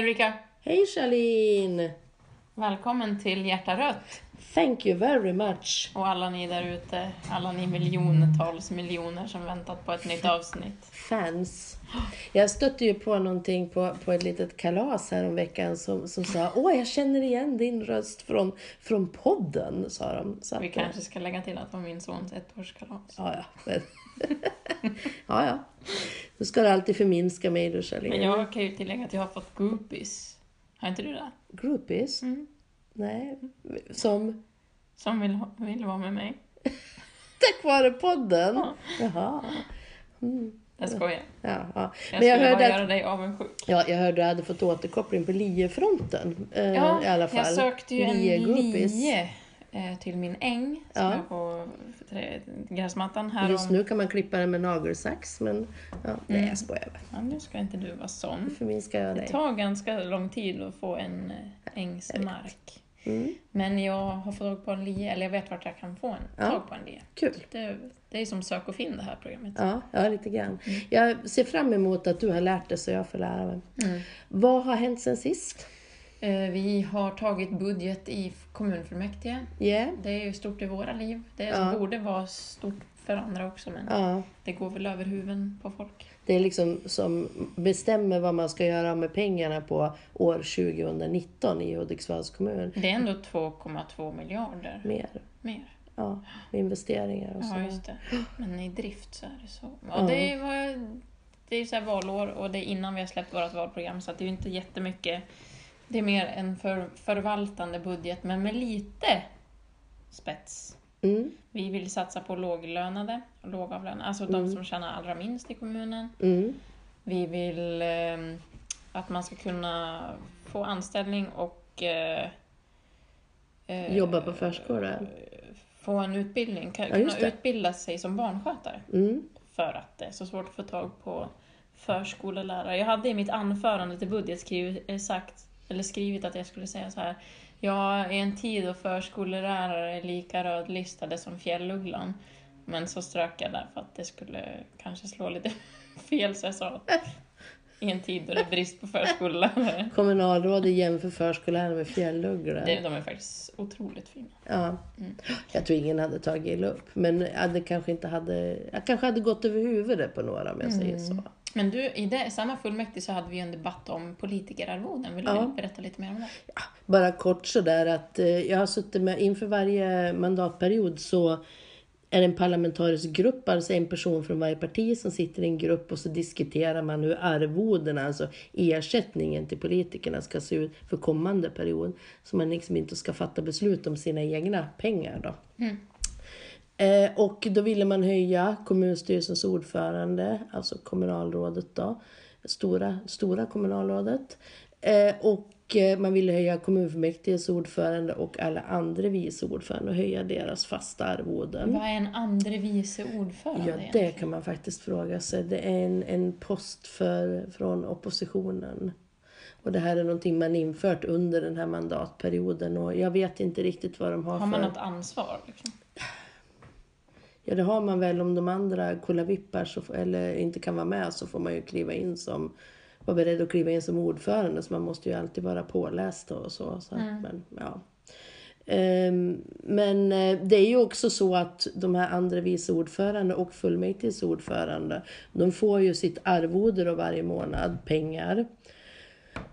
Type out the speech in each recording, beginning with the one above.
Ulrika! Hej Charlene! Välkommen till Hjärta Rött! Thank you very much. Och alla ni där ute, alla ni miljontals miljoner som väntat på ett nytt avsnitt. Fans. Jag stötte ju på någonting på, på ett litet kalas här om veckan som, som sa Åh, jag känner igen din röst från, från podden, sa de. Så Vi kanske ska lägga till att det var min sons ettårskalas. Ja, ja. Ja, ja. Då ska du alltid förminska mig du Charlene. Men jag kan ju tillägga att jag har fått groupies. Har inte du det? Groupies? Mm. Nej. Som Som vill, vill vara med mig. tack vare podden? Ja. Jaha. Jag skojar. Ja, ja. Jag Men jag skulle bara hörde göra att dig avundsjuk. Ja, jag hörde att du hade fått återkoppling på liefronten. Eh, Ja, I alla fall. jag sökte ju en lie till min äng som Ja. är på gräsmattan här Just om... nu kan man klippa den med nagelsax, men ja, nej Mm. jag skojar bara. Ja, nu ska inte du vara sån. Förminskar jag Det dig. tar ganska lång tid att få en eh, ängsmark. Mm. Men jag har fått tag på en lie, eller jag vet vart jag kan få en, Ja. tag på en lie. Kul. Det, det är som sök och finn det här programmet. Ja, ja, lite grann. Mm. Jag ser fram emot att du har lärt dig så jag får lära mig. Mm. Vad har hänt sen sist? Eh, Vi har tagit budget i kommunfullmäktige. Yeah. Det är ju stort i våra liv. Det Ja. borde vara stort för andra också, men Ja, det går väl över huvuden på folk. det är liksom som bestämmer vad man ska göra med pengarna på år 2019 i Hudiksvalls kommun. Det är ändå 2,2 miljarder Mer. mer. Ja, investeringar och så. Ja, just det. Men i drift så är det så. Ja. Och det, var, det är ju så här valår och det är innan vi har släppt vårt valprogram så det är ju inte jättemycket. Det är mer en för, förvaltande budget men med lite spets. Mm, Vi vill satsa på låglönade och lågavlönade, alltså de Mm. som tjänar allra minst i kommunen. mm, Vi vill eh, att man ska kunna få anställning och eh, eh, Jobba på förskola. Få en utbildning, Ja, kunna det. utbilda sig som barnskötare. mm. För att det är så svårt att få tag på förskolelärare. Jag hade i mitt anförande till budget skrivit, eh, sagt, eller skrivit att jag skulle säga så här. Ja, i en tid då förskollärare är lika rödlistade som fjällugglan. Men så strök jag där för att det skulle kanske slå lite fel, så jag sa i en tid då det är brist på förskollärare. Kommunalrådet jämför förskollärare med fjällugglor. Det, de är faktiskt otroligt fina. Ja. Mm. Jag tror ingen hade tagit illa upp. Men det kanske inte hade, jag kanske hade gått över huvudet på några om jag säger Mm. så. Men du, i det, samma fullmäktige så hade vi en debatt om politikerarvoden. Vill du Ja. berätta lite mer om det? Bara kort sådär att eh, jag har suttit med, inför varje mandatperiod så är det en parlamentarisk grupp, alltså en person från varje parti som sitter i en grupp och så diskuterar man hur arvodena, alltså ersättningen till politikerna ska se ut för kommande period. Så man liksom inte ska fatta beslut om sina egna pengar då. Mm. Eh, och då ville man höja kommunstyrelsens ordförande, alltså kommunalrådet då, stora, stora kommunalrådet. Eh, och eh, man ville höja kommunfullmäktiges ordförande och alla andra vice ordförande och höja deras fasta arvoden. Vad är en andre vice ordförande Ja, det egentligen? kan man faktiskt fråga sig. Det är en, en post för, från oppositionen. Och det här är någonting man infört under den här mandatperioden och jag vet inte riktigt vad de har, Har man för... något ansvar? Liksom? Ja, det har man väl om de andra så, får- eller inte kan vara med så får man ju kliva in som vara beredd att kliva in som ordförande så man måste ju alltid vara påläst och så. så Mm. men, ja. Ehm, men eh, det är ju också så att de här andra vice ordförande och fullmäktiges ordförande de får ju sitt arvode då varje månad, pengar.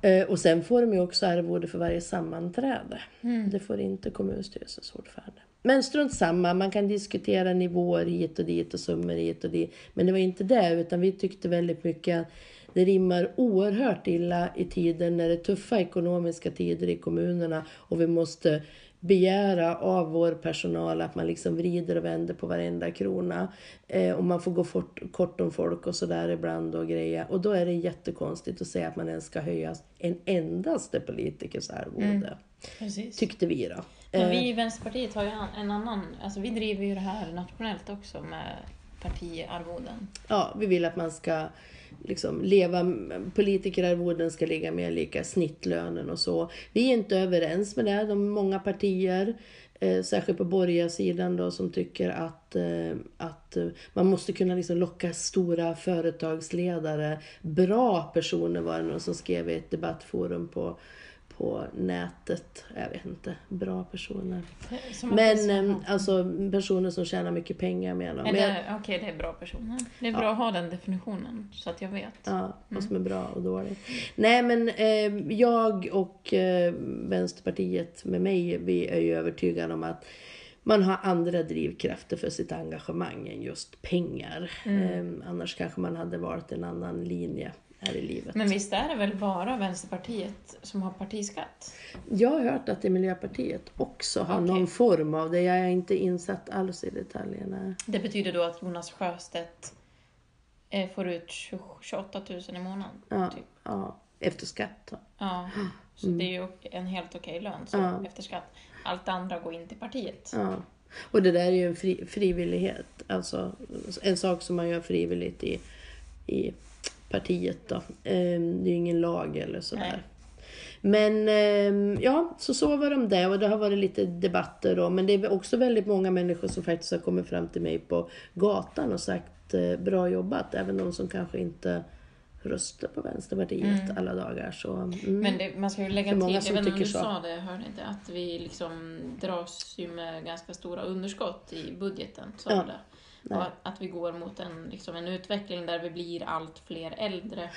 Eh, och sen får de ju också arvode för varje sammanträde. Mm. Det får inte kommunstyrelsens ordförande. Men strunt samma, man kan diskutera nivåer hit och dit och summor hit och dit. Men det var inte det, utan vi tyckte väldigt mycket att det rimmar oerhört illa i tiden när det är tuffa ekonomiska tider i kommunerna och vi måste begära av vår personal att man liksom vrider och vänder på varenda krona. Eh, och man får gå fort, kort om folk och sådär ibland och grejer. Och då är det jättekonstigt att säga att man ens ska höja en endaste politikers arvode. Mm. Precis. Tyckte vi då. Men Eh, vi i Vänsterpartiet har ju en annan, alltså vi driver ju det här nationellt också med partiarvoden. Ja, vi vill att man ska liksom leva, politikerarvoden ska ligga mer lika snittlönen och så. Vi är inte överens med det, de många partier. eh, särskilt på borgarsidan då, som tycker att, eh, att eh, man måste kunna liksom locka stora företagsledare, bra personer var det någon som skrev i ett debattforum på, på nätet. Jag vet inte, bra personer. Att Men det är eh, så- alltså personer som tjänar mycket pengar menar jag- Okej, det är bra personer. Det är bra att ha den definitionen, så att jag vet. Ja, vad som är bra och dåligt. Nej men eh, jag och eh, Vänsterpartiet med mig, vi är ju övertygade om att man har andra drivkrafter för sitt engagemang än just pengar. Eh, annars kanske man hade valt en annan linje här i livet. Men visst är det väl bara Vänsterpartiet som har partiskatt? Jag har hört att det Miljöpartiet också har Okej. någon form av det. Jag är inte insatt alls i detaljerna. Det betyder då att Jonas Sjöstedt eh, får ut 20 28 000 i månaden. Ja, Typ. ja, efter skatt. Då. Ja, så det är ju en helt okej lön så, Ja. efter skatt. Allt det andra går in till partiet. Ja. Och det där är ju en fri, frivillighet. Alltså en sak som man gör frivilligt i, i partiet då. Ehm, Det är ju ingen lag eller sådär. Men ehm, ja, så så var om det och det har varit lite debatter då. Men det är också väldigt många människor som faktiskt har kommit fram till mig på gatan och sagt eh, bra jobbat. Även de som kanske inte röstar på Vänsterpartiet alla dagar. Så, mm. Men det, man ska ju lägga till, jag vet inte om du så. sa det, hörde inte, att vi liksom dras ju med ganska stora underskott i budgeten. Sa Ja. det? Nej. Och att, att vi går mot en, liksom en utveckling där vi blir allt fler äldre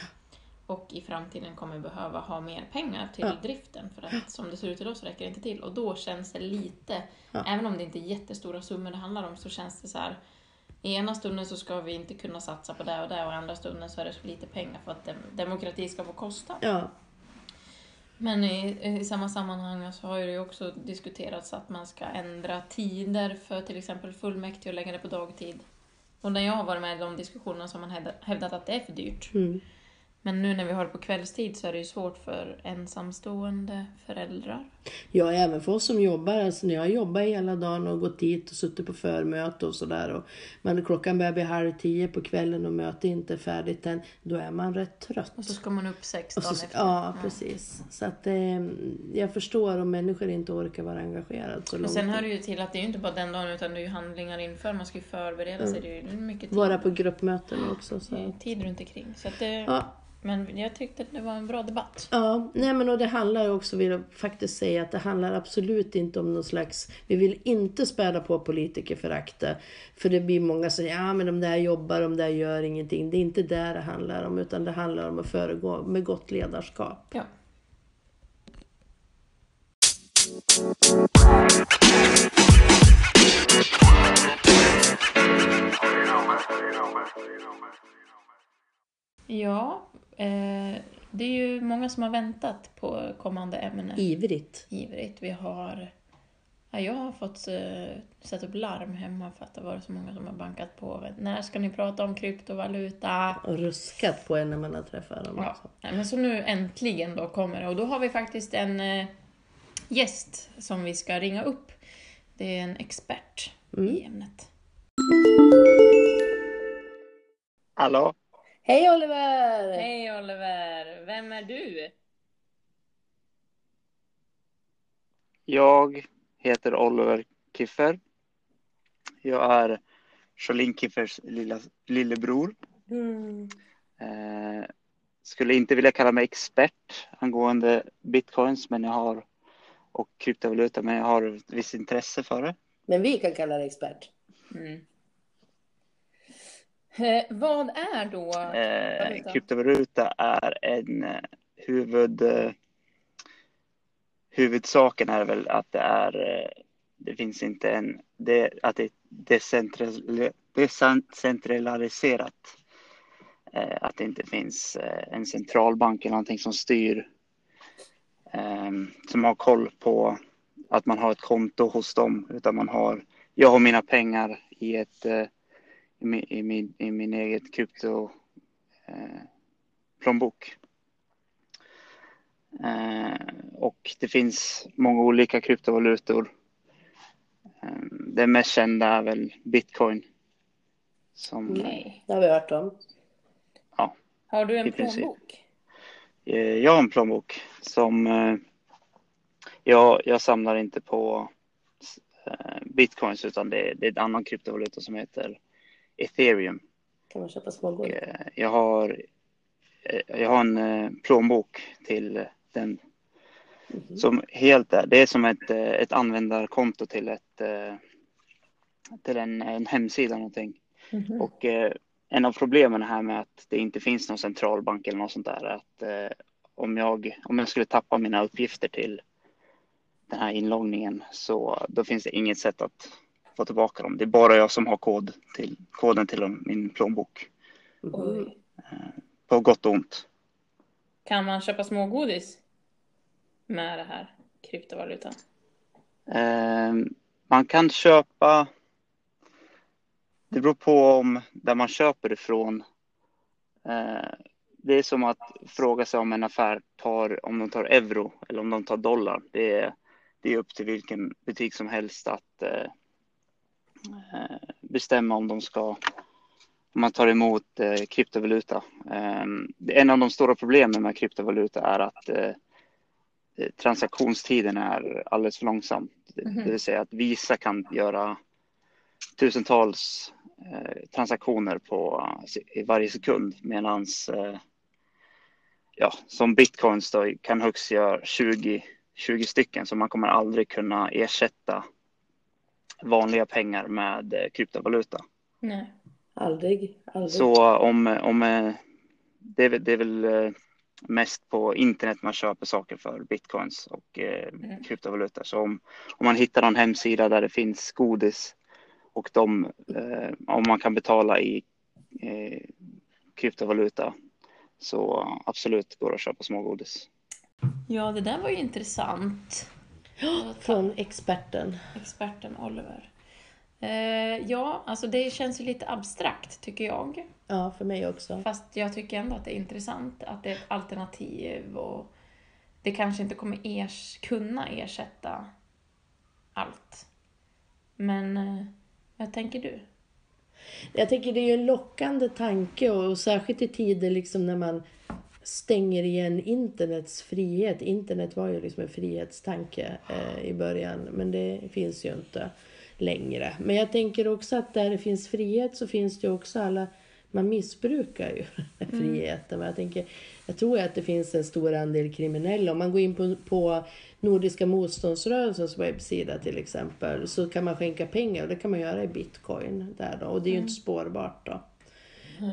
och i framtiden kommer behöva ha mer pengar till Ja. driften för att som det ser ut idag så räcker det inte till. Och då känns det lite, Ja. även om det inte är jättestora summor det handlar om, så känns det så här i ena stunden så ska vi inte kunna satsa på det och det och i andra stunden så är det så lite pengar för att dem- demokrati ska få kosta. Ja, Men i, i samma sammanhang så har ju det också diskuterats att man ska ändra tider för till exempel fullmäktige och lägga det på dagtid. Och när jag har varit med i de diskussionerna så har man hävdat att det är för dyrt. mm. Men nu när vi har det på kvällstid så är det ju svårt för ensamstående föräldrar. Ja, även för oss som jobbar. Alltså när jag jobbar hela dagen och gått dit och suttit på förmöte och sådär. Man, klockan börjar bli halv tio på kvällen och mötet inte är färdigt än. Då är man rätt trött. Och så ska man upp sex dagar så, efter. ja, precis. Så att eh, jag förstår om människor inte orkar vara engagerade så Men långt. sen hör det ju till att det är inte bara den dagen utan det är ju handlingar inför. Man ska ju förbereda sig. Det är mycket tid. Vara på gruppmöten också. Det är Så. tid runt omkring. Så att det, Ja, Men jag tyckte att det var en bra debatt. Ja, nej men och det handlar ju också, vill jag faktiskt säga, att det handlar absolut inte om någon slags, vi vill inte späda på politikerföraktet. För det blir många som säger, ja men de där jobbar, de där gör ingenting. Det är inte där det handlar om, utan det handlar om att föregå med gott ledarskap. Ja. Ja, eh, det är ju många som har väntat på kommande ämne. Ivrigt. Ivrigt. Vi har... Ja, jag har fått eh, sätta upp larm hemma för att det var så många som har bankat på. När ska ni prata om kryptovaluta? Och ruskat på en när man har träffat dem. Ja, nej, men så nu äntligen då kommer det. Och då har vi faktiskt en eh, gäst som vi ska ringa upp. Det är en expert i ämnet. Hallå? Hej Oliver! Hej Oliver! Vem är du? Jag heter Oliver Kiffer. Jag är Charlene Kiffers lilla, lillebror. Mm. Eh, skulle inte vilja kalla mig expert angående bitcoins men jag har, och kryptovaluta, men jag har ett visst intresse för det. Men vi kan kalla dig expert. Mm. Eh, vad är då Eh, valuta? kryptovaluta är en eh, huvud... Huvudsaken är väl att det är... Det finns inte en... Det, att det är decentral, decentraliserat. Att det inte finns en centralbank eller någonting som styr. Eh, som har koll på att man har ett konto hos dem. Utan man har... Jag har mina pengar i ett... I min, i min, i min eget krypto eh, plånbok. Eh, och det finns många olika kryptovalutor. Eh, det mest kända är väl bitcoin. Som, Okej. Det har vi hört om. Har du en plånbok? eh, jag har en plånbok som eh, jag, jag samlar inte på eh, bitcoins utan det, det är en annan kryptovaluta som heter ethereum. Kan man köpa smågodis? Eh, Jag har, eh, jag har en eh, plånbok till den Mhm. som helt är, det är som ett, ett användarkonto till ett till en, en hemsida någonting. Mhm. Och en av problemen här med att det inte finns någon centralbank eller något sånt där är att om, jag, om jag skulle tappa mina uppgifter till den här inloggningen så då finns det inget sätt att få tillbaka dem. Det är bara jag som har kod till, koden till min plånbok. Oj. På gott och ont. Kan man köpa smågodis med det här kryptovalutan? Eh, man kan köpa. Det beror på om där man köper ifrån. Eh, det är som att fråga sig om en affär tar om de tar euro eller om de tar dollar. Det är, det är upp till vilken butik som helst att eh, eh, bestämma om de ska om man tar emot eh, kryptovaluta. Eh, det- en av de stora problemen med kryptovaluta är att eh, eh, transaktionstiden är alldeles för långsam. Det- Mhm. Det vill säga att Visa kan göra tusentals eh, transaktioner på, eh, i varje sekund medan eh, ja, som bitcoins då kan högst göra 20, 20 stycken så man kommer aldrig kunna ersätta vanliga pengar med eh, kryptovaluta. Nej. Aldrig. Aldrig. Så om, om eh, det, är, väl- det är väl eh, mest på internet man köper saker för bitcoins och eh, Mm. kryptovalutor. Så om, om man hittar någon hemsida där det finns godis och de, eh, om man kan betala i eh, kryptovaluta så absolut går det att köpa smågodis. Ja, det där var ju intressant. Från experten. Experten Oliver. Eh, ja, alltså det känns ju lite abstrakt tycker jag. Ja, för mig också. Fast jag tycker ändå att det är intressant att det är ett alternativ och det kanske inte kommer ers kunna ersätta allt. Men eh, vad tänker du? Jag tänker det är ju en lockande tanke och särskilt i tider liksom när man stänger igen internets frihet. Internet var ju liksom en frihetstanke eh, i början men det finns ju inte längre. Men jag tänker också att där det finns frihet så finns det också alla man missbrukar ju friheten. Men jag, tänker, jag tror att det finns en stor andel kriminella. Om man går in på, på Nordiska motståndsrörelsens webbsida till exempel så kan man skänka pengar och det kan man göra i bitcoin. Där då, och det är ju inte spårbart då.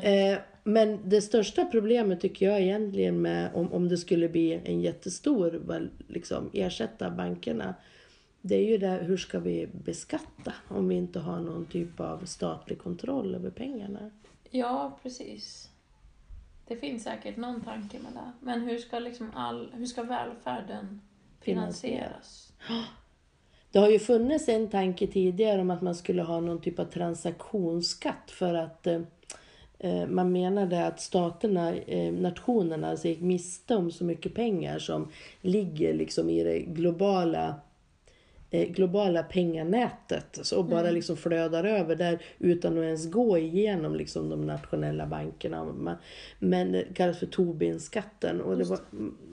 Eh, men det största problemet tycker jag egentligen med om, om det skulle bli en jättestor, liksom ersätta bankerna. Det är ju det, hur ska vi beskatta om vi inte har någon typ av statlig kontroll över pengarna? Ja, precis. Det finns säkert någon tanke med det. Men hur ska, liksom all, hur ska välfärden finansieras? Det har ju funnits en tanke tidigare om att man skulle ha någon typ av transaktionsskatt för att eh, Eh, man menade att staterna, eh, nationerna, alltså gick miste om så mycket pengar som ligger liksom i det globala globala penganätet så, och bara liksom flödar över där utan att ens gå igenom liksom de nationella bankerna. Men det kallas för Tobinskatten och det, var,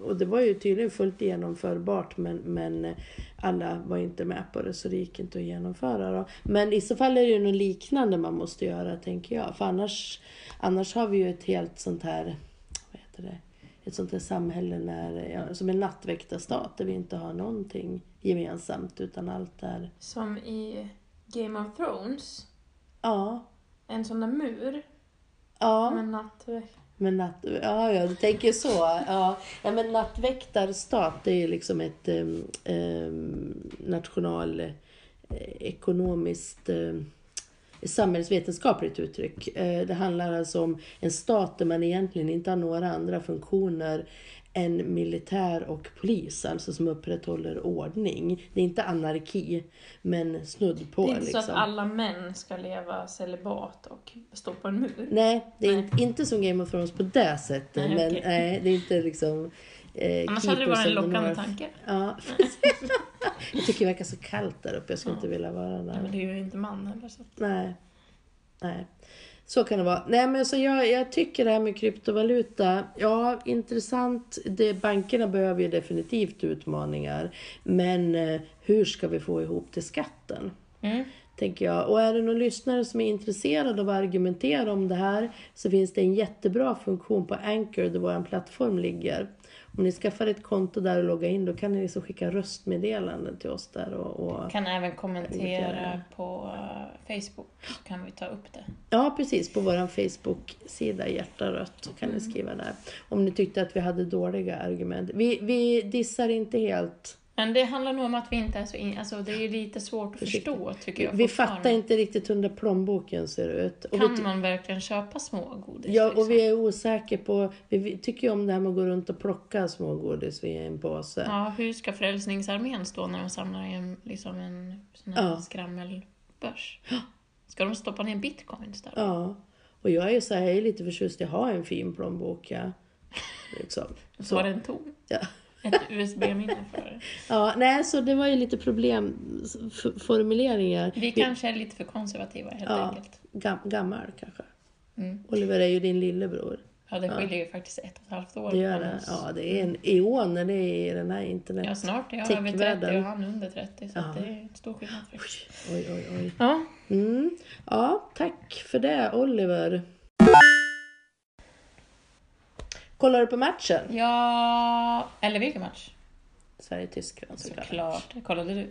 och det var ju tydligen fullt genomförbart men, men eh, alla var inte med på det så det gick inte att genomföra. Då. Men i så fall är det ju något liknande man måste göra tänker jag. För annars, annars har vi ju ett helt sånt här, vad heter det? Ett sånt här samhälle när, ja, som en nattväktarstat där vi inte har någonting gemensamt utan allt är... Som i Game of Thrones. Ja, En sån där mur ja, med nattväkt. men natt, ja, ja, du tänker så. Ja, ja men nattväktarstat det är liksom ett national eh, ekonomiskt eh, samhällsvetenskapligt uttryck. Eh, Det handlar alltså om en stat där man egentligen inte har några andra funktioner än militär och polis, alltså som upprätthåller ordning. Det är inte anarki, men snudd på. Det är inte liksom. så att alla män ska leva celibat och stå på en mur. Nej, det är Nej. Inte, inte som Game of Thrones på det sättet. Nej, men okej. nej, det är inte liksom... Eh, Annars hade det varit en lockande tanke. Ja. jag tycker det verkar så kallt där uppe. Jag skulle Ja. inte vilja vara där. men du är ju inte man heller så. Nej. Nej. Så kan det vara. Nej, men så jag, jag tycker det här med kryptovaluta, ja intressant. Det, bankerna behöver ju definitivt utmaningar. Men eh, hur ska vi få ihop till skatten? Mm. Tänker jag. Och är det någon lyssnare som är intresserad av att argumentera om det här så finns det en jättebra funktion på Anchor där vår plattform ligger. Om ni skaffar ett konto där och loggar in då kan ni liksom skicka röstmeddelanden till oss där. Och, och... Kan även kommentera på eh, Facebook, så kan vi ta upp det. Ja, precis. På vår Facebook-sida Hjärta rött så kan Mm. ni skriva där. Om ni tyckte att vi hade dåliga argument. Vi, vi dissar inte helt. Men det handlar nog om att vi inte är så in... Alltså det är lite svårt att förstå, tycker jag Vi fattar inte riktigt hur den där plånboken ser ut. Och Kan vi, man verkligen köpa smågodis? ja, liksom? och vi är osäkra på... Vi, tycker ju om det här med att gå runt och plocka smågodis via en påse. Ja, hur ska Frälsningsarmén stå när de samlar i en, liksom en sån här Ja. skrammelbörs? Ska de stoppa ner bitcoins där? Ja. Och jag är så här, jag är lite förtjust i att ha en fin plånbok. Ja. Liksom. Så var det en tom? Ja. Ett USB-minne för. Ja, nej, så det var ju lite problemformuleringar. Vi kanske är lite för konservativa helt Ja. enkelt. Gam, gammal kanske. Mm. Oliver är ju din lillebror. Ja, det skiljer ju faktiskt ett och ett halvt år Det gör det. Ja, det är en eon när det är i den här internet. Ja, snart är jag över 30 Techvärlden. och han under 30, så Ja. det är stor skillnad faktiskt. Oj, oj, oj. Ja, Mm. Ja, tack för det Oliver. Kollar du på matchen? ja... Eller vilken match? Sverige-Tyskland såklart. Såklart. Kollade du?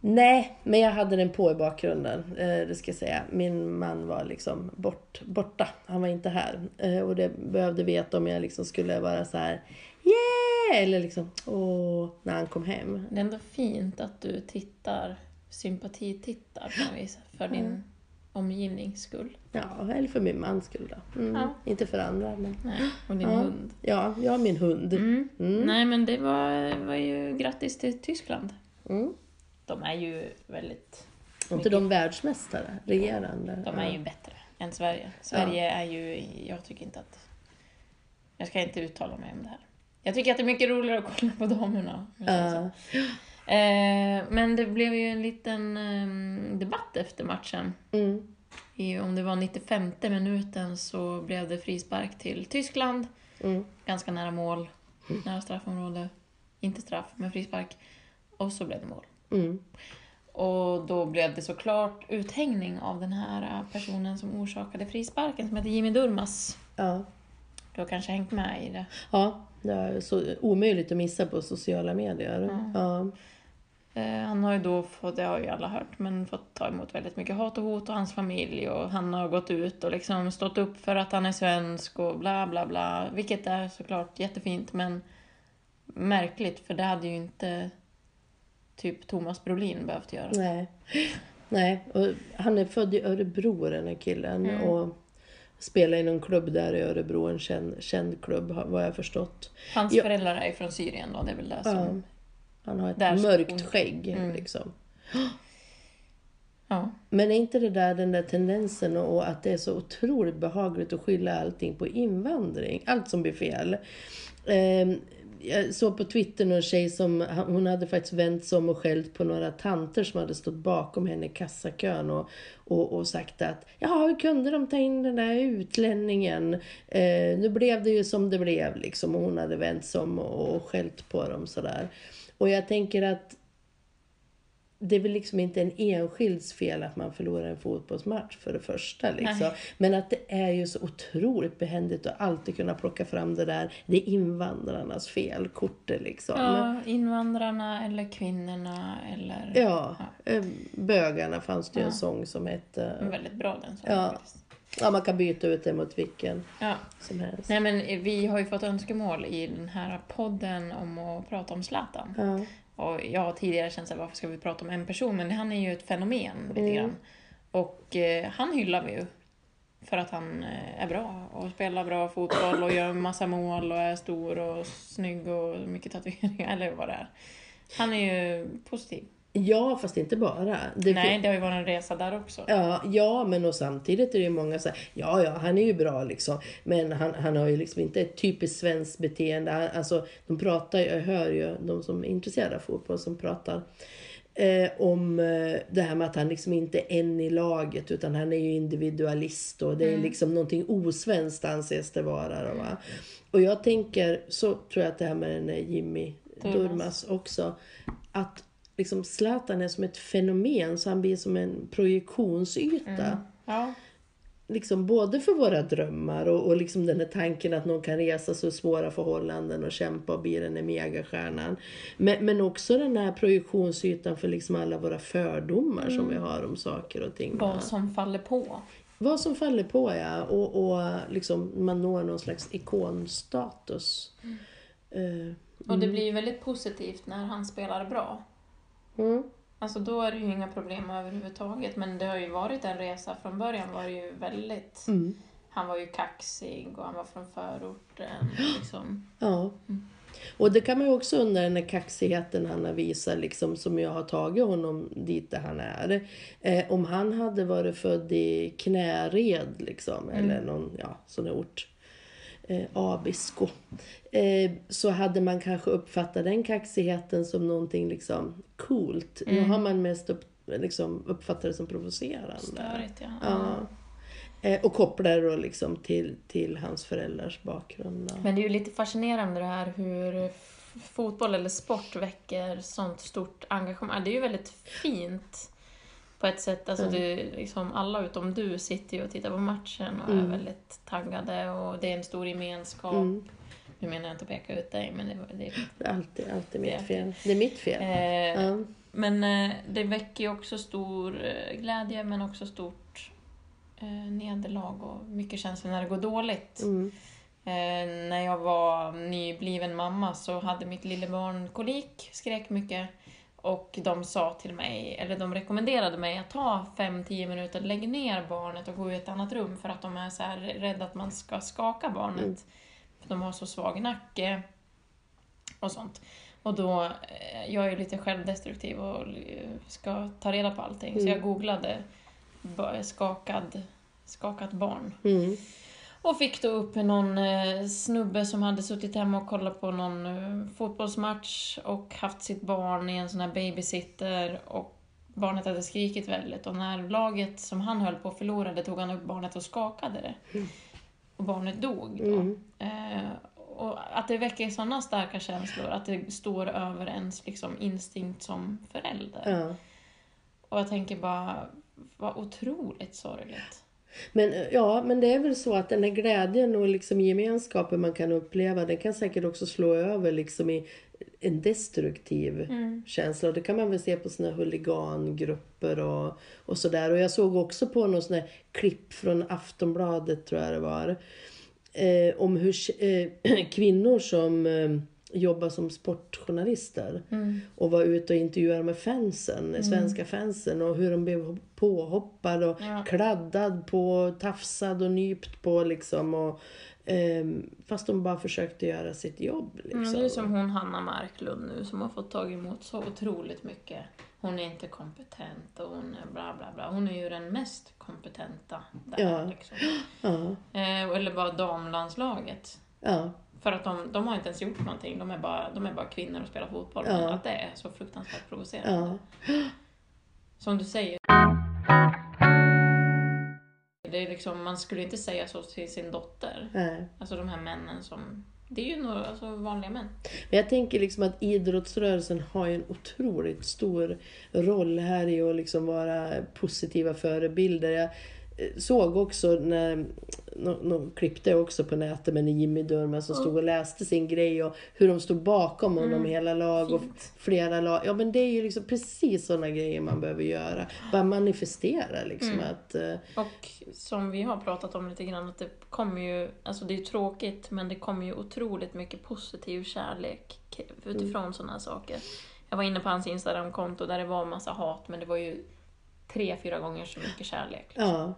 Nej, men jag hade den på i bakgrunden. Eh, det ska jag säga. Min man var liksom bort, borta. Han var inte här. Eh, och det behövde veta om jag liksom skulle vara så här yeah! Eller liksom åh, när han kom hem. Det är ändå fint att du tittar, sympatitittar på något vis, för din omgivnings skull. Ja, eller för min mans skull då. Mm, Ja. Inte för andra. Men... Nej, och din Ja. hund. Ja, jag har min hund. Mm. Mm. Nej, men det var, var ju grattis till Tyskland. Mm. De är ju väldigt... Och inte de världsmästare, regerande. De är ju bättre än Sverige. Sverige är ju... Jag tycker inte att... Jag ska inte uttala mig om det här. Jag tycker att det är mycket roligare att kolla på damerna. om Ja. Eh, men det blev ju en liten eh, debatt efter matchen. Mm. I, om det var 95 minuten så blev det frispark till Tyskland. Mm. Ganska nära mål, nära straffområde. Inte straff, men frispark. Och så blev det mål. Mm. Och då blev det såklart uthängning av den här personen som orsakade frisparken, som heter Jimmy Durmas. Ja. Du har kanske hängt med i det? ja, det är så omöjligt att missa på sociala medier. Ja. Eh, Han har ju då fått, det har ju alla hört, men fått ta emot väldigt mycket hat och hot och hans familj och han har gått ut och liksom stått upp för att han är svensk och bla bla bla. Vilket är såklart jättefint men märkligt för det hade ju inte typ Thomas Brolin behövt göra. Nej. Nej, och han är född i Örebro den här killen Mm. och spelar i någon klubb där i Örebro, en känd, känd klubb vad jag förstått. Hans föräldrar är ju från Syrien då, det är väl det Ja. Han har ett Där mörkt hon- skägg Mm. liksom. Ja. Men är inte det där den där tendensen och att det är så otroligt behagligt att skylla allting på invandring? Allt som blir fel. Ehm, jag såg på Twitter någon tjej som hon hade faktiskt vänt sig om och skällt på några tanter som hade stått bakom henne i kassakön och, och, och sagt att ja, hur kunde de ta in den där utlänningen? Eh, nu blev det ju som det blev liksom och hon hade vänt sig om och, och skällt på dem sådär. Och jag tänker att det är väl liksom inte en enskilds fel att man förlorar en fotbollsmatch för det första. Liksom. Men att det är ju så otroligt behändigt att alltid kunna plocka fram det där, det är invandrarnas fel, kortet liksom. ja, invandrarna eller kvinnorna eller... Ja, eh, bögarna fanns det ju en Ja. sång som hette. En Väldigt bra den sången Ja. faktiskt. Ja, man kan byta ut det mot vilken Ja. som helst. Nej men vi har ju fått önskemål i den här podden om att prata om Zlatan. Ja, Och jag har tidigare känt såhär, varför ska vi prata om en person? Men han är ju ett fenomen lite Mm. grann. Och eh, han hyllar vi ju. För att han eh, är bra och spelar bra fotboll och gör massa mål och är stor och snygg och mycket tatueringar eller vad det är. Han är ju positiv. Ja fast inte bara. Det Nej, det har ju varit en resa där också. Ja, ja, men och samtidigt är det ju många som säger ja, ja, han är ju bra liksom. Men han, han har ju liksom inte ett typiskt svenskt beteende. Han, alltså, de pratar ju, jag hör ju de som är intresserade av fotboll som pratar Eh, om eh, det här med att han liksom inte är en i laget utan han är ju individualist och det är liksom någonting osvenskt anses det vara. Då, va? Och jag tänker, så tror jag att det här med den Jimmy. Durmaz också, att liksom Zlatan är som ett fenomen så han blir som en projektionsyta. Ja. Liksom både för våra drömmar och, och liksom den här tanken att någon kan resa sig svåra förhållanden och kämpa och bli den där megastjärnan. Men, men också den här projektionsytan för liksom alla våra fördomar som vi har om saker och ting. va? Vad som faller på. Vad som faller på ja, och, och liksom man når någon slags ikonstatus. Eh, Och det blir ju väldigt positivt när han spelar bra. Mm, Alltså då är det ju inga problem överhuvudtaget. Men det har ju varit en resa. Från början var det ju väldigt... mm, Han var ju kaxig och han var från förorten. Liksom. ja. Och det kan man ju också undra den här kaxigheten han har visat liksom som jag har tagit honom dit där han är. Eh, om han hade varit född i Knäred liksom eller någon ja, sån ort. Eh, Abisko. Eh, så hade man kanske uppfattat den kaxigheten som någonting liksom coolt. Nu har man mest upp, liksom, uppfattat det som provocerande. Störigt ja. Ja. Eh, och kopplar det liksom till, till hans föräldrars bakgrund. Då. Men det är ju lite fascinerande det här hur fotboll eller sport väcker sånt stort engagemang. Det är ju väldigt fint på ett sätt. Alltså det är liksom alla utom du sitter ju och tittar på matchen och är väldigt taggade och det är en stor gemenskap. Nu menar jag inte att peka ut dig, men det, det, Det är alltid, alltid Det mitt fel. Det är mitt fel. eh, Ja. Men eh, det väcker ju också stor eh, glädje men också stort eh, nederlag och mycket känslor när det går dåligt. Mm. Eh, när jag var nybliven mamma så hade mitt lillebarn kolik, skrek mycket. Och de sa till mig, eller de rekommenderade mig att ta 5-10 minuter, lägg ner barnet och gå i ett annat rum för att de är så här rädda att man ska skaka barnet. För de har så svag nacke och sånt. Och då, eh, jag är ju lite självdestruktiv och eh, ska ta reda på allting. Så jag googlade skakad, skakat barn. Mm. Och fick då upp någon eh, snubbe som hade suttit hemma och kollat på någon eh, fotbollsmatch och haft sitt barn i en sån här babysitter och barnet hade skrikit väldigt och när laget som han höll på förlorade tog han upp barnet och skakade det. Och barnet dog då. Mm. Eh, och att det väcker sådana starka känslor, att det står över ens liksom, instinkt som förälder. Ja. Och jag tänker bara, vad otroligt sorgligt. Men, ja, men det är väl så att den här glädjen och liksom gemenskapen man kan uppleva, den kan säkert också slå över liksom i en destruktiv känsla. Och det kan man väl se på såna här huligangrupper och, och sådär. Och jag såg också på någon sån här klipp från Aftonbladet, tror jag det var, eh, om hur eh, kvinnor som eh, jobbar som sportjournalister och var ute och intervjuade med fansen, svenska fansen och hur de blev påhoppad och Ja. kladdad på, tafsad och nypt på liksom. Och, ehm, fast de bara försökte göra sitt jobb. Liksom. Mm, det är som hon Hanna Marklund nu som har fått tag emot så otroligt mycket. Hon är inte kompetent och hon är bla bla bla. Hon är ju den mest kompetenta där. Ja. Liksom. Ja, Eh, eller bara damlandslaget. ja, För att de, de har inte ens gjort någonting. De är bara, de är bara kvinnor och spelar fotboll. Ja. Att det är så fruktansvärt provocerande. ja. Som du säger. Det är liksom, man skulle inte säga så till sin dotter. Nej. Alltså de här männen som... Det är ju några alltså, vanliga män. Men jag tänker liksom att idrottsrörelsen har en otroligt stor roll här i att liksom vara positiva förebilder. Jag såg också när, någon, någon klippte också på nätet med Jimmy Durmaz som stod och läste sin grej och hur de stod bakom honom hela lag och Fint. flera lag. Ja men det är ju liksom precis sådana grejer man behöver göra. Bara manifestera liksom att... eh, Och som vi har pratat om lite grann, att det kommer ju, alltså det är ju tråkigt, men det kommer ju otroligt mycket positiv kärlek utifrån Mm. sådana här saker. Jag var inne på hans Instagramkonto där det var massa hat, men det var ju tre, fyra gånger så mycket kärlek. Ja.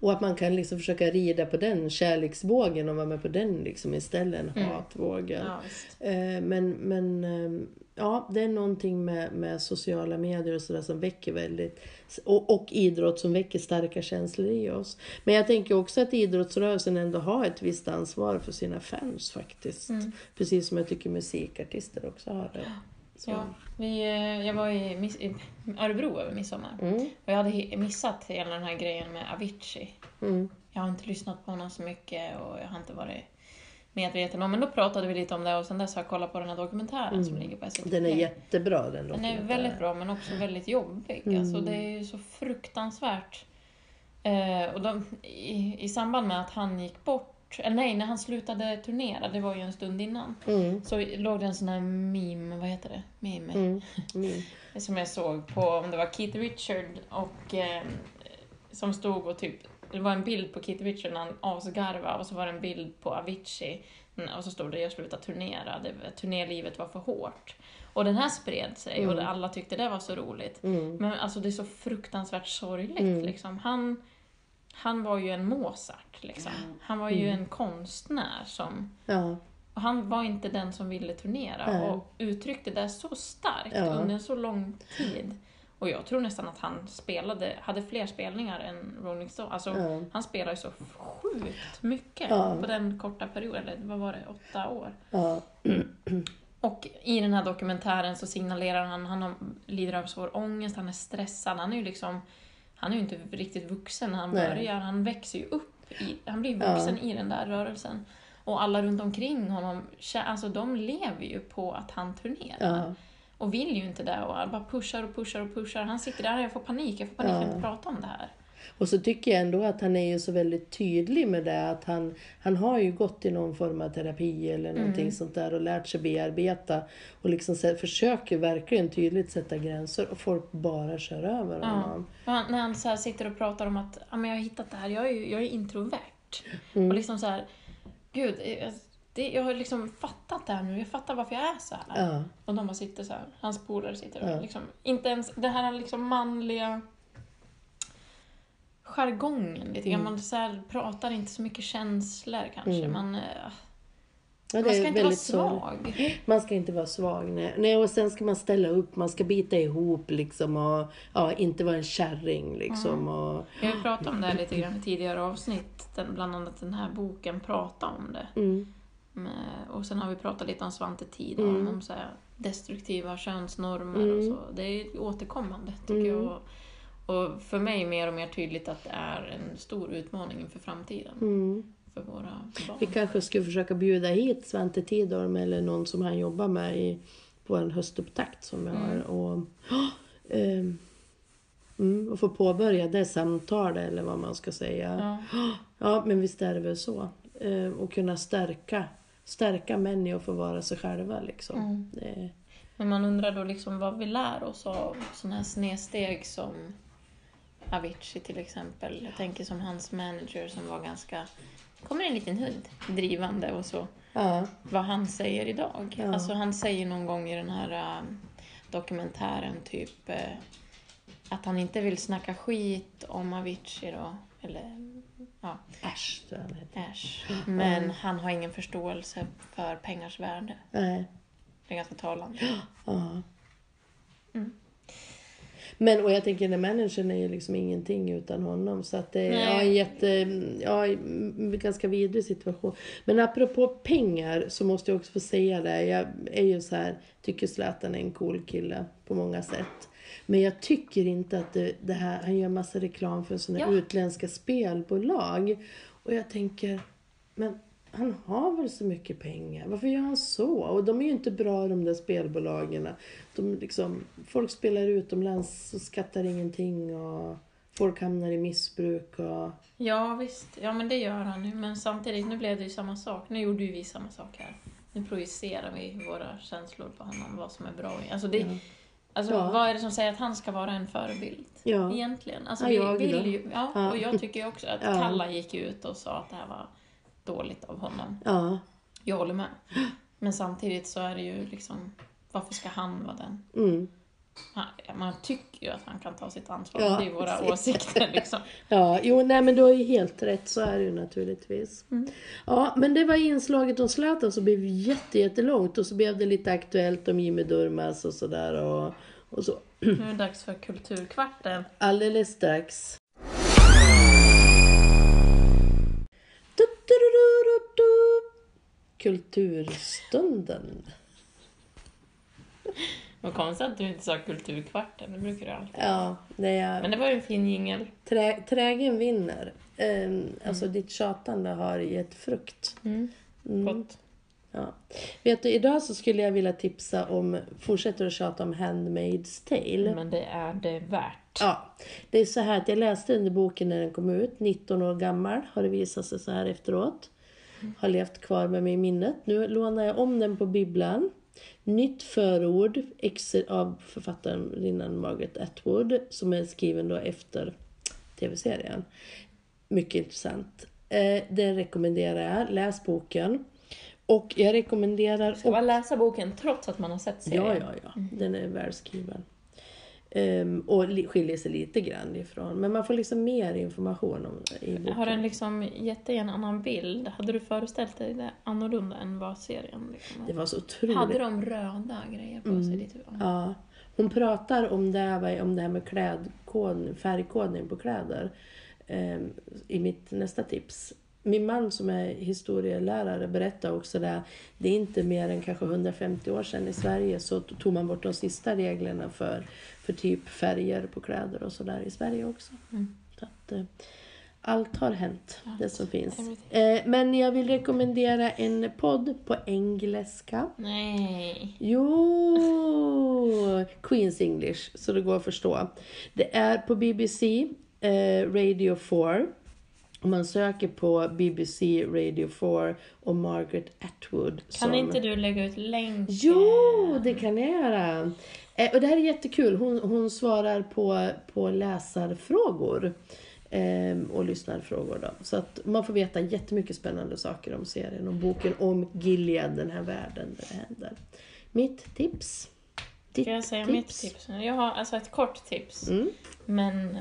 Och att man kan liksom försöka rida på den kärleksvågen och vara med på den liksom istället än hatvågen. Ja. Eh, Men, men eh, ja, det är någonting med, med sociala medier och sådär som väcker väldigt... Och, och idrott som väcker starka känslor i oss. Men jag tänker också att idrottsrörelsen ändå har ett visst ansvar för sina fans faktiskt. Precis som jag tycker musikartister också har det. Så. Ja, vi, eh, jag var i, i Örebro över midsommar. Mm, Och jag hade missat hela den här grejen med Avicii. mm, Jag har inte lyssnat på honom så mycket och jag har inte varit medveten om. Men då pratade vi lite om det och sen dess har jag kollat på den här dokumentären som ligger på SVT. Mm. Den är jättebra den Den är väldigt bra men också väldigt jobbig. Mm. Alltså, det är ju så fruktansvärt. Eh, och de, i, I samband med att han gick bort, eller nej, när han slutade turnera, det var ju en stund innan, Mm, så låg det en sån här meme, vad heter det? Meme. mm, mm. Som jag såg på, om det var Keith Richard och eh, som stod och typ, det var en bild på Keith Richard när han asgarvade och så var det en bild på Avicii mm, och så stod det jag slutar turnera, det, turnélivet var för hårt. Och den här spred sig och Mm. alla tyckte det var så roligt. Mm. Men alltså det är så fruktansvärt sorgligt liksom. Han, han var ju en Mozart liksom. Han var ju Mm. en konstnär som Ja, och han var inte den som ville turnera Nej. och uttryckte det så starkt Ja. under en så lång tid. Och jag tror nästan att han spelade, hade fler spelningar än Rolling Stone. Alltså, ja, han spelade ju så sjukt mycket Ja. på den korta perioden, eller vad var det, åtta år. ja. Och i den här dokumentären så signalerar han, han lider av svår ångest, han är stressad, han är ju liksom, han är ju inte riktigt vuxen när han Nej. börjar, han växer ju upp, i, han blir vuxen i den där rörelsen. Och alla runt omkring honom, alltså de lever ju på att han turnerar. ja. Och vill ju inte det och bara pushar och pushar och pushar. Han sitter där och jag får panik, jag får panik, jag Ja. inte prata om det här. Och så tycker jag ändå att han är ju så väldigt tydlig med det att han, han har ju gått i någon form av terapi eller någonting Mm. sånt där och lärt sig bearbeta och liksom så, försöker verkligen tydligt sätta gränser och folk bara kör över Ja. honom. Han, när han så sitter och pratar om att ja, men jag har hittat det här, jag är, ju, jag är introvert. Mm. Och liksom så här, gud, eh, det, jag har liksom fattat det här nu, jag fattar varför jag är så här. Ja, Och de bara sitter så här, hans polare sitter och Ja. liksom, inte ens det här liksom manliga jargongen lite grann. Mm. Man så här, pratar inte så mycket känslor kanske. Mm. Man, eh, ja man ska inte vara svag. Man ska inte vara svag. Nej. nej, och sen ska man ställa upp, man ska bita ihop liksom och ja, inte vara en kärring liksom. Och, Vi har pratat om det här lite grann i tidigare avsnitt. Den, bland annat den här boken Prata om det. mm, Och sen har vi pratat lite om Svante Tidholm, Mm. om så här destruktiva könsnormer och Mm. så. Det är återkommande tycker Mm. jag. Och för mig mer och mer tydligt att det är en stor utmaning inför framtiden mm. för våra barn. Vi kanske skulle försöka bjuda hit Svante Tidholm eller någon som han jobbar med i, på en höstupptakt som vi har. Och, ehm, mm, och få påbörja det samtalet eller vad man ska säga. Ja. Ja, men visst är det väl så. Ehm, och kunna stärka, stärka män i att få vara sig själva liksom. Mm. Det, Men man undrar då liksom vad vi lär oss av sådana här snedsteg som Avicii till exempel. Jag tänker som hans manager som var ganska, kommer en liten hund drivande och så. ja, vad han säger idag. Ja. Alltså han säger någon gång i den här äh, dokumentären typ äh, att han inte vill snacka skit om Avicii då, eller ja, äsch tror jag äsch. Men han har ingen förståelse för pengars värde. Nej. Det är ganska talande. Ja. Mm. Men och jag tänker den managern är ju liksom ingenting utan honom. Så att det är Nej. ja, en jätte, ja, en ganska vidrig situation. Men apropå pengar så måste jag också få säga det. Jag är ju så här, tycker Zlatan är en cool kille på många sätt. Men jag tycker inte att det, det här, han gör massa reklam för sådana Ja. utländska spelbolag. Och jag tänker, men han har väl så mycket pengar. Varför gör han så? Och de är ju inte bra de där spelbolagen. De liksom, folk spelar utomlands och skattar ingenting och folk hamnar i missbruk. Och, Ja visst, ja men det gör han ju. Men samtidigt, nu blev det ju samma sak. Nu gjorde ju vi samma sak här. Nu projicerar vi våra känslor på honom, vad som är bra. Alltså, det, Ja. alltså Ja. vad är det som säger att han ska vara en förebild? Ja. Egentligen. Alltså, Ja, vi jag vill ju, ja, och jag tycker ju också att. Kalla gick ut och sa att det här var dåligt av honom. ja. Jag håller med. Men samtidigt så är det ju liksom, varför ska han vara den? Mm. Man tycker ju att han kan ta sitt ansvar. Ja, det är våra precis. åsikter liksom. Ja, jo, nej men du har ju helt rätt, så är det ju naturligtvis. Mm. Ja, men det var inslaget om Zlatan som blev jätte, jättelångt och så blev det lite aktuellt om Jimmy Durmaz och sådär och, och så. Nu är det dags för Kulturkvarten. Alldeles strax. Kulturstunden. Vad konstigt att du inte sa kulturkvarten, det brukar du alltid. Ja, det är... Men det var ju en fin jingel. Trä, trägen vinner. Um, Alltså ditt tjatande har gett frukt. Mm. Mm. Gott. Ja. Vet du, idag så skulle jag vilja tipsa om, fortsätter att tjata om Handmaid's Tale. Men det är det värt. Ja, det är så här att jag läste den boken när den kom ut, 19 år gammal har det visat sig så här efteråt. Har levt kvar med mig i minnet. Nu lånar jag om den på bibblan. Nytt förord av författarinnan Margaret Atwood som är skriven då efter tv-serien. Mycket intressant. Eh, den rekommenderar jag. Läs boken. Och jag rekommenderar Ska man läsa boken trots att man har sett serien? Ja, ja, ja. Den är välskriven. Ehm, och skiljer sig lite grann ifrån. Men man får liksom mer information om i boken. Har den liksom gett dig en annan bild? Hade du föreställt dig det annorlunda än vad serien liksom Det var så otroligt. Hade de röda grejer på sig? Lite? Ja. Hon pratar om det, här, om det här med klädkod, färgkodning på kläder ehm, i mitt nästa tips. Min man som är historielärare berättar också det. Det är inte mer än kanske 150 år sedan i Sverige så tog man bort de sista reglerna för, för typ färger på kläder och sådär i Sverige också. Mm. Så att, eh, allt har hänt, det som finns. Eh, men jag vill rekommendera en podd på engelska. Nej. Jo! Queens English, så det går att förstå. Det är på BBC eh, Radio 4. Om man söker på BBC Radio 4 och Margaret Atwood. Kan som... inte du lägga ut länken? Jo, det kan jag göra. Eh, och det här är jättekul. Hon, hon svarar på, på läsarfrågor. Eh, och lyssnarfrågor då. Så att man får veta jättemycket spännande saker om serien och boken om Gilead, den här världen där det händer. Mitt tips. Ditt Ska jag säga mitt tips? Jag har alltså ett kort tips. Mm. Men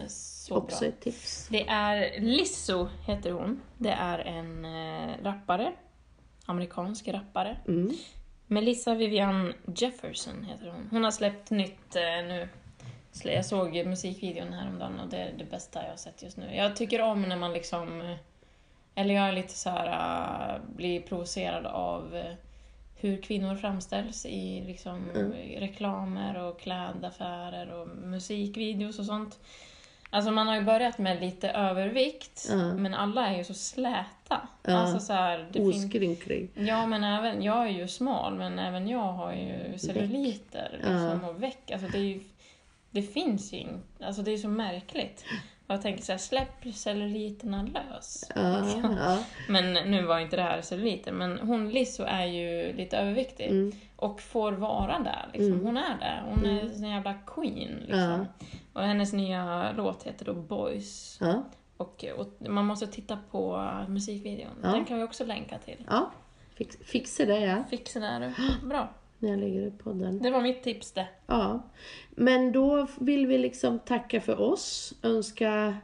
så Också bra. ett tips. Det är Lizzo, heter hon. Det är en eh, rappare. Amerikansk rappare. Mm. Melissa Vivian Jefferson heter hon. Hon har släppt nytt eh, nu. Jag såg musikvideon häromdagen och det är det bästa jag har sett just nu. Jag tycker om när man liksom... eh, Eller jag är lite så här... eh, blir provocerad av eh, hur kvinnor framställs i liksom Mm. reklamer och klädaffärer och musikvideos och sånt. Alltså man har ju börjat med lite övervikt, Ja. men alla är ju så släta. Ja. Alltså så här, det finns- Oskrynklig. Ja, men även, jag är ju smal, men även jag har ju celluliter liksom, och väck. Alltså det, ju, det finns ju inte, alltså det är så märkligt. Jag tänker så här, släpp celluliterna lös. Ja, ja. Men nu var inte det här celluliter, men hon Lizzo är ju lite överviktig. Mm. Och får vara där, liksom. Mm. Hon är där. Hon är en jävla queen, liksom. Och hennes nya låt heter då Boys. Ja. Och, och man måste titta på musikvideon. Ja. Den kan vi också länka till. ja. Fix, fixa det ja, Fixa där du. Bra. när jag lägger upp podden. Det var mitt tips det. Ja. Men då vill vi liksom tacka för oss. Önska...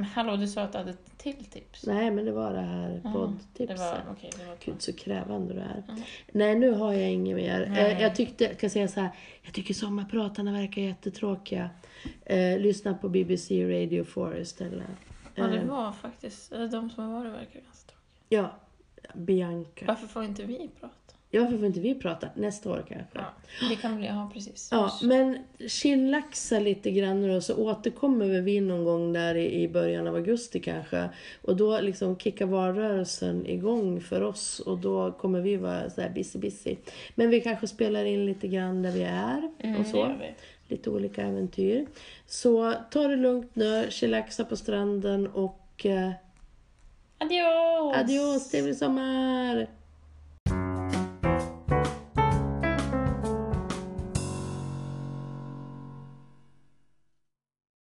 Men hallå, du sa att du hade ett till tips. Nej, men det var det här Det poddtipset. var, okej, det var Gud, så krävande du är. Ja. Nej, nu har jag inget mer. Nej. Eh, Jag tyckte, jag kan säga så här, jag tycker sommarpratarna verkar jättetråkiga. Eh, lyssna på BBC Radio 4 istället. Ja, det Eh, var faktiskt, de som har varit verkar ganska tråkiga. ja, Bianca. Varför får inte vi prata? Ja, varför får inte vi prata? Nästa år kanske. Ja, det kan bli, ja precis. Ja, men chillaxa lite grann och så återkommer vi någon gång där i, början av augusti kanske. Och då liksom kickar valrörelsen igång för oss och då kommer vi vara så här busy busy. Men vi kanske spelar in lite grann där vi är Mm, och det så. vi. Lite olika äventyr. Så ta det lugnt nu, chillaxa på stranden och eh, Adios! adios, trevlig sommar!